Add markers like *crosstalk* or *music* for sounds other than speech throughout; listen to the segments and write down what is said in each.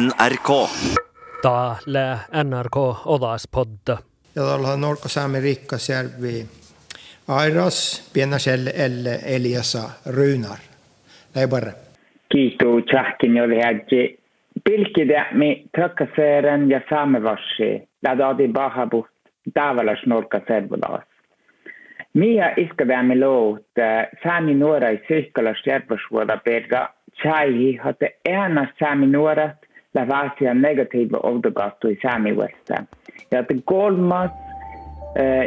NRK. Täällä NRK Odaspodda. Ja tuolla Norko Saami Rikkasjärvi Airas, Pienaselle Elle Eliasa Runar. Näin bara. Kiitos tjahkin oli hädji. Pilkidämi tökkäseeren ja saamevassi. Lädaadi bahabut tavallas Norka Servolas. Mia iskadämi loot saami nuorai syyskalas järvasvuoda perga. Chai hatte ena saami nuorat lavasi negatiiva ovdogattui saamiwesta. Ja että kolmas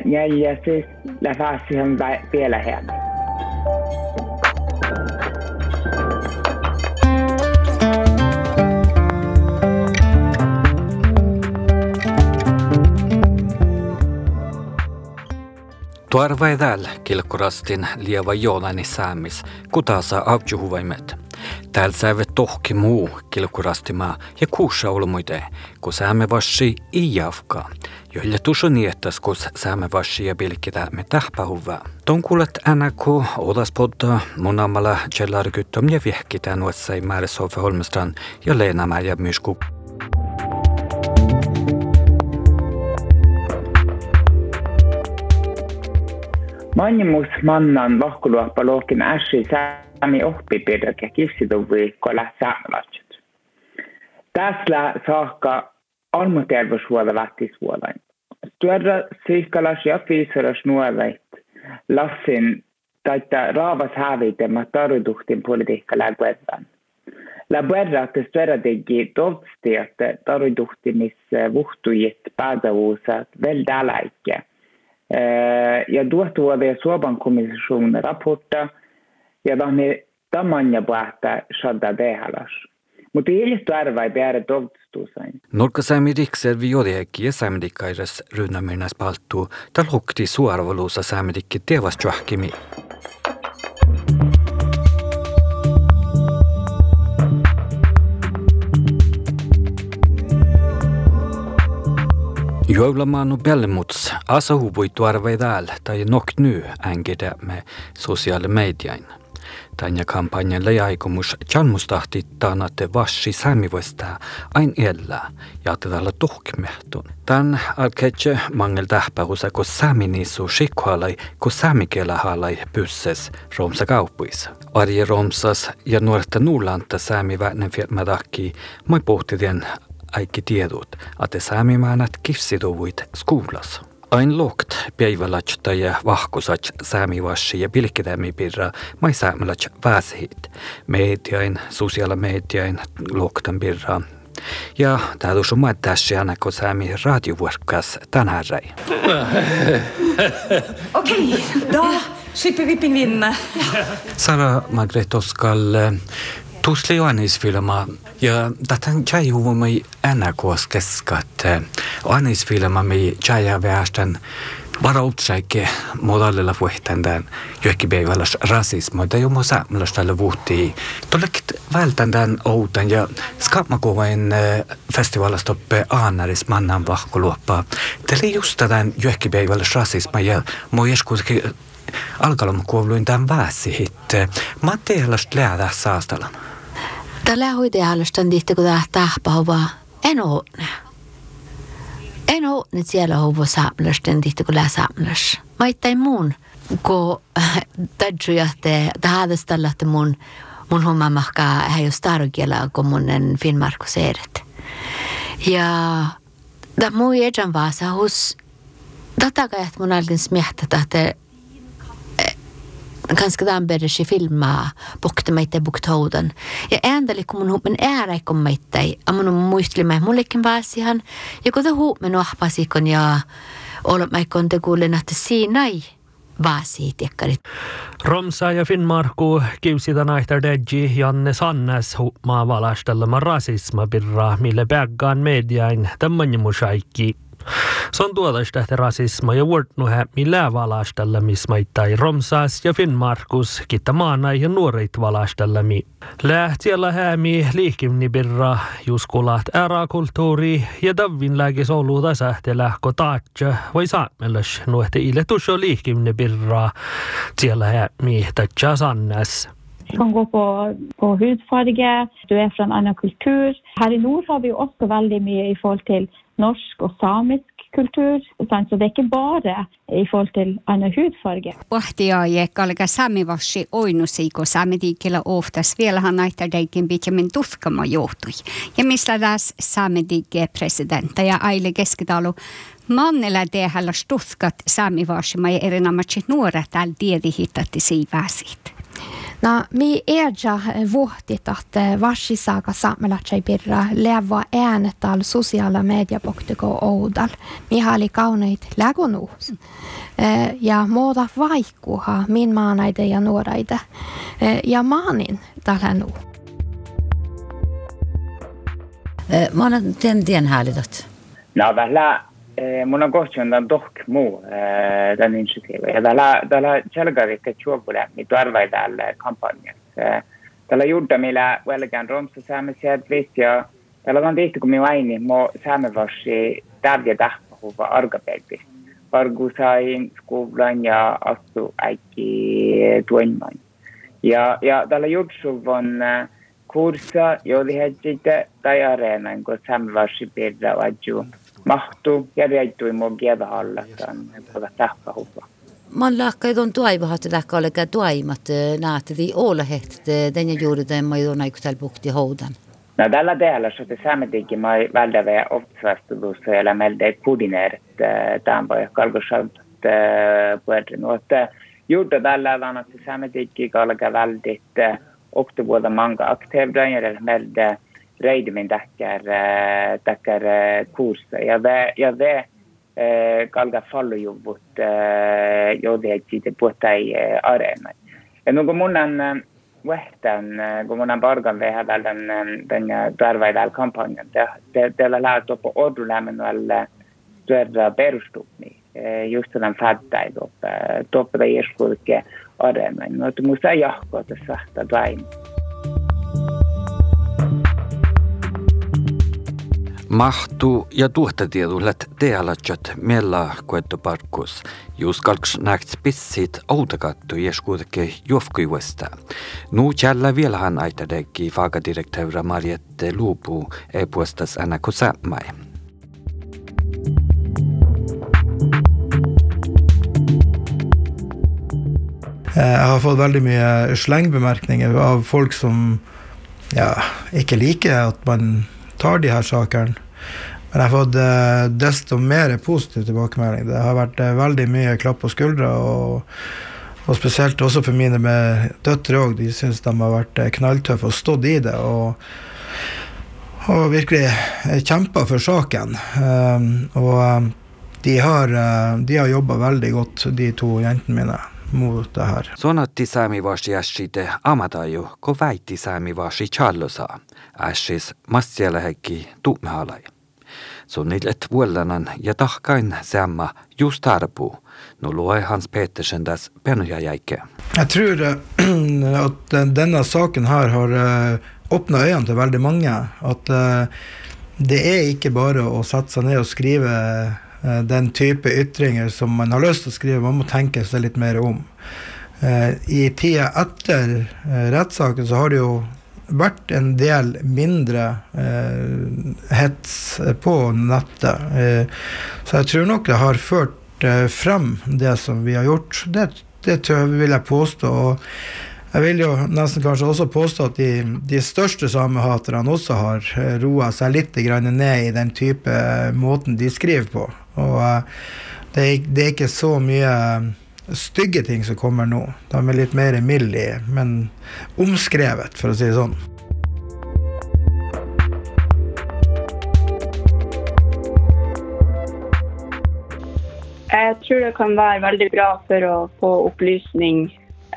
neljäsis lavasi on vielä häntä. Tuarvaidal kilkurastin lieva joolani säämis, kutasa avjuhuvaimet. Täällä säivet tohki muu kilkurastimaa ja kuussa olmuide, kun säämme vassi ei jafka. Joille tuso niettas, kun säämme vassi ja pilkitä me tähpähuvää. Ton kuulet NRK Odaspodda, mun ammalla Kjellarkyttom ja vihkitään nuotsai määrä Sofi Holmstrand ja Leena ja Myrsku. Mannimus mannan vahkuluoppa lohkin ässi ja kissituvui kolla säämälatset. Tässä saakka almuterveyshuolta lähtisvuolain. Työdä siikalas ja fiisalas nuoveit lassin taita raavas hävitema taruduhtin politiikka läguedan. La guerra att strategi tolsti että taruduhtimissa vuhtujit päätävuusat väl täläikkiä. Ja tuohtu vuoden Suomen komission raportta ja tahni tamanja päästä shadda dehalas. Mutta ilmeisesti arva ei päädä toltuusain. Norka saami rikser jodiekki ja saamedikkairas rynnämirnas palttu, tal hukti suarvaluusa saamedikki tevas Joulamaanu bellemuts asa huvui tuarveidal tai nok nu ängedä me sosiaali mediain. Tanja kampanjan leiaikomus chanmustahti taanatte vassi sämivöstä ain ella ja tällä tuhkimehtun. Tän alketse mangel tähpähusa ko säminisu shikhalai ko sämikellä halai pysses romsa kauppuissa. Arje romsas ja nuorta nuulanta sämiväinen firmadakki moi pohtiden äikki tiedot, että saamimäänät kifsidovuit skuulas. Ain lokt ja vahkusats saamivassi ja pilkkitämi pirra mai saamelats väsihit. Mediain, sosiaalimediain loktan pirra. Ja on mä tässä aina, kun saami radiovuorkas tänään räi. *laughs* Okej, *laughs* då slipper vi pingvinerna. Sara Margret Oskal, Tusli Anisfilma ja tätän tjäjuvumai NKs keskat. Anisfilma mi tjäjä väestön varautsaike modallilla vuhtändan johonkin päivällä rasismo tai jomo saamalla tällä vuhtii. Tolekit vältändan outan ja skapmakuvain festivaalastoppe Aanaris mannan vahkoluoppa. Tällä just tämän johonkin päivällä rasismo ja moi joskus alkalomkuuluin tämän väsihitte. Mä teelast läädä saastalan. Tällä hoitajallistan tihti, kun tämä tahpauva. En ole. En ole nyt siellä hovo saamlastan tihti, kun lää saamlas. Mä ittain muun, kun tädjuja, että tahadastalla, että mun mun homma mahkaa hän jos tarkiela, kun mun Finnmarko seeret. Ja tämä muu ejan vaasa hos Tätä että mun alkin smiehtä, että ganska tämän berisi filmaa bukta meitä buktoudan. Ja ääntäli kun mun men äärä kun meitä, amun muistelimme mullekin vaasihan, ja kun te huumen ohpasikon ja olla maikon te kuulen, että siinä ei vaasi tekkarit. Romsa ja Finnmarku kiusita naihtar deji Janne Sannes huumaa valastelema rasisma birra, mille päggaan mediain tämän musaikki. Se on tuollaista rasisma ja vuortnuhe, millä valastella mismaittai Romsas ja Finnmarkus kitta maana ja nuoret valastellami. Lähtiellä häämi liikimni birra, juskulat ärakulttuuri ja davin lääkis oluuta sähte lähko taatja vai saamelles nuhte ile tusho liikimni birra, siellä häämi tatja sannes. Det kan gå på, på hudfarge, du fra en annen kultur. Her i nord har vi jo også veldig mye i forhold til norsk og samisk kultur, så det er ikke bare i forhold til annen hudfarge. Ohtiaaje kalka samivassi oinusiko samediikillä oftas vielähän näitä deikin pitkämin tuskama johtui. Ja missä taas samediikke presidentta ja aile keskitalu Mannella tehällä stuskat samivasima ja erinomaisesti nuoret täällä tiedi hittatti siiväsit. No, mi erja vuotit, että varsisaaga saamelatsai pirra leva äänetal sosiaala mediapoktiko oudal. Mi oli kauneit lägonuus. Ja muuta vaikkuha min maanaide ja nuoraide. Ja maanin tällä nu. Mä olen tien häälidät. No, vähän mun on kohtuundan tohkmu tämän initiatiivin. Ja tällä selkävikkä juopule, mitä arvai täällä kampanjassa. Tällä juurta, millä välkään romsa saamme sieltä ja tällä on tehty, kun minä aini, mä saamme vasi täydiä tahpahuva arkapäivistä. Vargu sain skuvlan ja astu äikki tuenman. Ja, ja tällä jutsu on kurssa, joiden hetjitä tai areenan, kun saamme vasi piirrä vajuun mahtuu ja reittui mun kieltä alla tämän tahkahuppa. Man lakka idon tuaivahat lakka olega tuaimat naatidi olahet den juuri den ma idon aikutal bukti houdan. No tällä teellä så det saametikin mä välttävä oppivastuus ja melde koordineerit tämän voi kalkosalt puhutin. Mutta juuri tällä on että saametikin kalka väldit oktovuoda manga aktiivinen ja melde reidimin takkar takkar kursa ja ve ja ve kalga fallu jubbut jodi etsite puhtai arena. Ja no kun mun on vähtän, kun mun on pargan veha välden den tarvaidal kampanjan, teillä laatu på ordulämmenuelle työdä perustupni, just den fädtai toppe, toppe det erskulke arena. No, että musta jahkoa tässä vain. Mahtu ja tuhtatiedullet tealatsat mella kuettoparkkus. Just kalks näkts pissit outakattu jeskuutke juofkuivesta. Nu källä vielähän aitadekki faakadirektöra Marjette Luupu ei puestas aina kusämai. Jeg har fått veldig mye slengbemerkninger av folk som ja, ikke liker at man tar de her sakene. Men jeg har fått eh, desto mer positiv tilbakemelding. Det har vært eh, veldig mye klapp på skuldra. Og, og spesielt også for mine med døtre òg. De syns de har vært eh, knalltøffe og stått i det. Og, og virkelig kjempa for saken. Um, og de har, de har jobba veldig godt, de to jentene mine mot det här. Sonatti saamivasi ässite amataju, ko väitti saamivasi challosa, ässis massialahekki tuumehalai. Suunnillet vuollanan ja tahkain samma just tarpuu. Nu låg Hans Petersen des penuja jäike. Jeg tror *clears throat* at denne saken her har åpna øynene til veldig mange. At det er ikke bare å sette seg ned og skrive den type ytringer som man har lyst til å skrive. Man må tenke seg litt mer om. I tida etter rettssaken så har det jo vært en del mindre eh, hets på nettet. Eh, så jeg tror nok det har ført eh, frem det som vi har gjort. Det, det vil jeg påstå. og jeg vil jo nesten kanskje også påstå at de, de største samehaterne også har roa seg litt ned i den type måten de skriver på. Og det, det er ikke så mye stygge ting som kommer nå. De er litt mer milde, men omskrevet, for å si det sånn. Jeg tror det kan være veldig bra for å få opplysning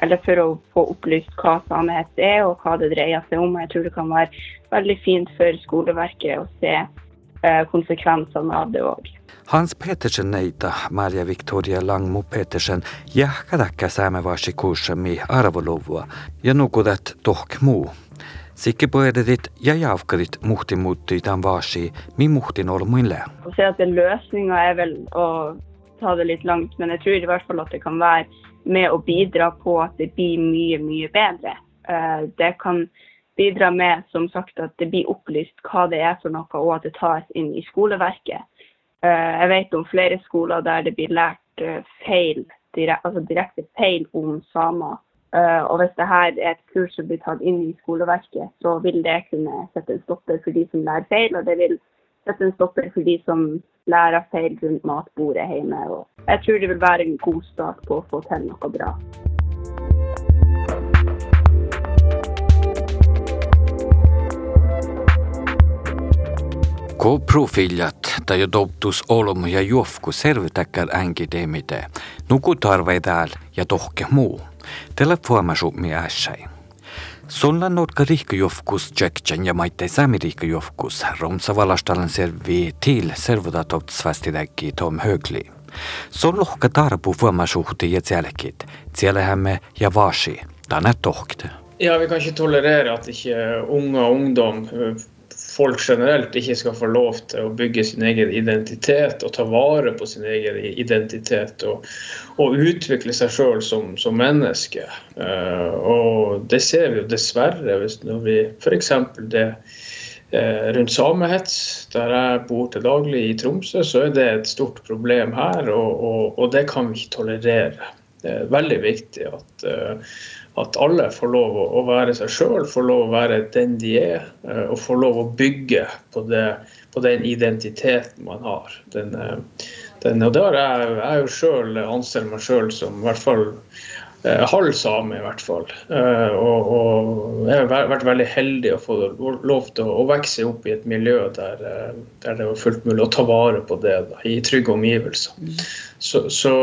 eller for å få opplyst hva sannhet er og hva det dreier seg om. Jeg tror det kan være veldig fint for skoleverket å se eh, konsekvensene av det òg. Hans Petersen neita Marja Victoria Langmo Petersen jähkädäkkä säämävaasi kuussami arvolovua ja nukudat tohkmuu. Sikke poededit ja javkadit muhti muuttui tämän vaasi, mi muhtin olmuin lää. Se, at løsninga er vel å ta det litt langt, men jeg tror i hvert fall at det kan være med å bidra på at det blir mye, mye bedre. Eh, det kan bidra med som sagt, at det blir opplyst hva det er for noe, og at det tas inn i skoleverket. Eh, jeg vet om flere skoler der det blir lært feil, altså direkte feil om samer. Og hvis det her er et kurs som blir tatt inn i skoleverket, så vil det kunne sette en stopper for de som lærer feil, og det vil sette en stopper for de som lærer feil rundt matbordet hjemme. Og jeg tror det vil være en god start på å få til noe bra. Ko profiljat tai dobtus olom ja juofku servitäkkär änkidemite, nukutarvei tääl ja tohke muu. Tällä fuomasu mi ässäi. Sulla notka rihkajofkus tsekchan ja maitte sami rihkajofkus romsa valastalan servi til servodatovt svastidäkki Tom Högli. Sun lohka tarpu fuomasuhti ja tselkit, tselehämme ja vasi, tänne tohkte. Ja, vi kan ikke tolerere at ikke unge og ungdom folk generelt ikke skal få lov til å bygge sin egen identitet og ta vare på sin egen identitet og, og utvikle seg sjøl som, som, menneske. Uh, og det ser vi jo dessverre hvis når vi f.eks. det uh, rundt samehets, der jeg bor til daglig i Tromsø, så er det et stort problem her, og, og, og det kan vi ikke tolerere. Det er veldig viktig at uh, at alle får lov å, være seg sjøl, får lov å være den de er, eh, og får lov å bygge på, det, på den identiteten man har. Den, eh, den, og det har jeg, jeg jo sjøl anser meg sjøl som i hvert fall halv same, i hvert fall. Og, og, jeg har vært veldig heldig å få lov til å, vokse opp i et miljø der, der det var fullt mulig å ta vare på det da, i trygge omgivelser. Mm. Så, så,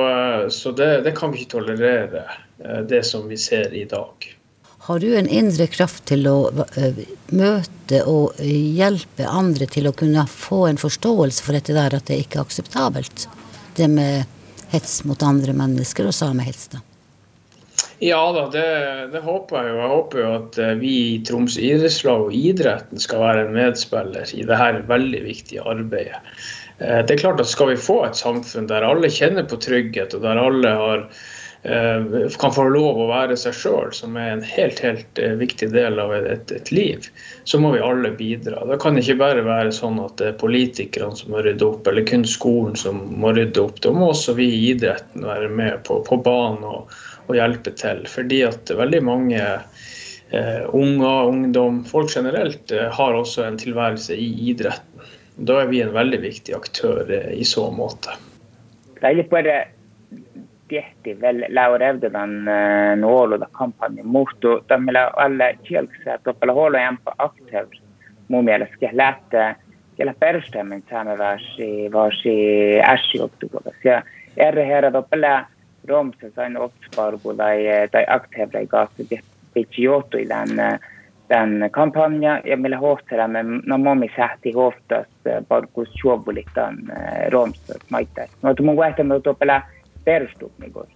så det, det, kan vi ikke tolerere. Eh, det som vi ser i dag. Har du en indre kraft til å eh, møte og hjelpe andre til å kunne få en forståelse for dette der, at det ikke er akseptabelt? Det med hets mot andre mennesker og samehets, da? Ja da, det, det, håper jeg jo. Jeg håper jo at eh, vi i Troms idrettslag og idretten skal være en medspiller i dette veldig viktige arbeidet. Det er klart at Skal vi få et samfunn der alle kjenner på trygghet, og der alle har Eh, kan få lov å være seg sjøl, som er en helt helt eh, viktig del av et, et, liv, så må vi alle bidra. Det kan ikke bare være sånn at det er politikerne som må rydde opp, eller kun skolen som må rydde opp. Da må også vi i idretten være med på, på banen og, å hjelpe til. Fordi at veldig mange eh, unger, ungdom, folk generelt har også en tilværelse i idretten. Da er vi en veldig viktig aktør i så måte. Jeg vil bare dette vel laurevde den nålede kampanjen mot de alle kjelksett og holde igjen på aktiv mumielle skelette kelle perustaminen saamme varsi, varsi ässi oktukokas. Ja erre herra toppele Romsen otspārgulēja tai aktīvreikās pieciotui län tän kampanja ja meillä hohtelemme no momi sähti hohtas parkus juovulitan romsas maittais. No tu mun vaihtamme tuopelä perustut niin kuin.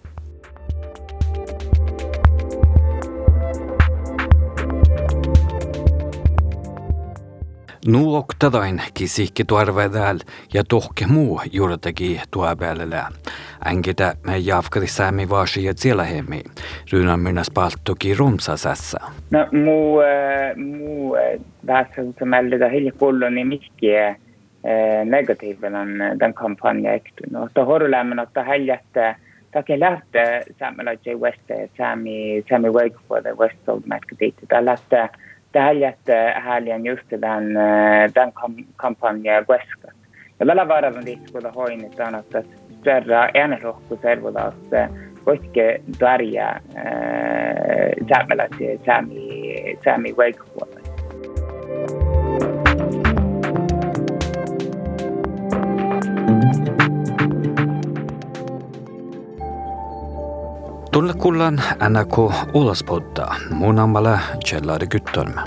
Nuoktadain kisihki tuarvedääl ja tohke muu juurtagi tuo päällä. Änkitä me jafkati säämi vaasi ja siellä hemmi. Ryynan minnas palttoki rumsasessa. No muu, muu vähässä melda hiljakulloni mikkiä negatiivinen den kampanja ektun. No, to horulämmön otta häljättä Takia lähtee saamelaisia West Sami Sami Wakefoord West Old Mätkätiitti. Tämä lähtee det här jättehärliga njuter den, eh, den kampanjen Westcott. Välillä vaarallinen liikkuvuuden hoinnittaan, että större enerohku servuda, että voitke eh, dvärjä eh, säämeläisiä säämi, säämi wakeboarda. Tulla kullan NRK mun ammala Kjellari Gyttölm.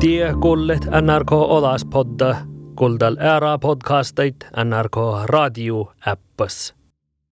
Tie kullet NRK Olaspodda kuulda ära podcasteid NRK Raadio äppas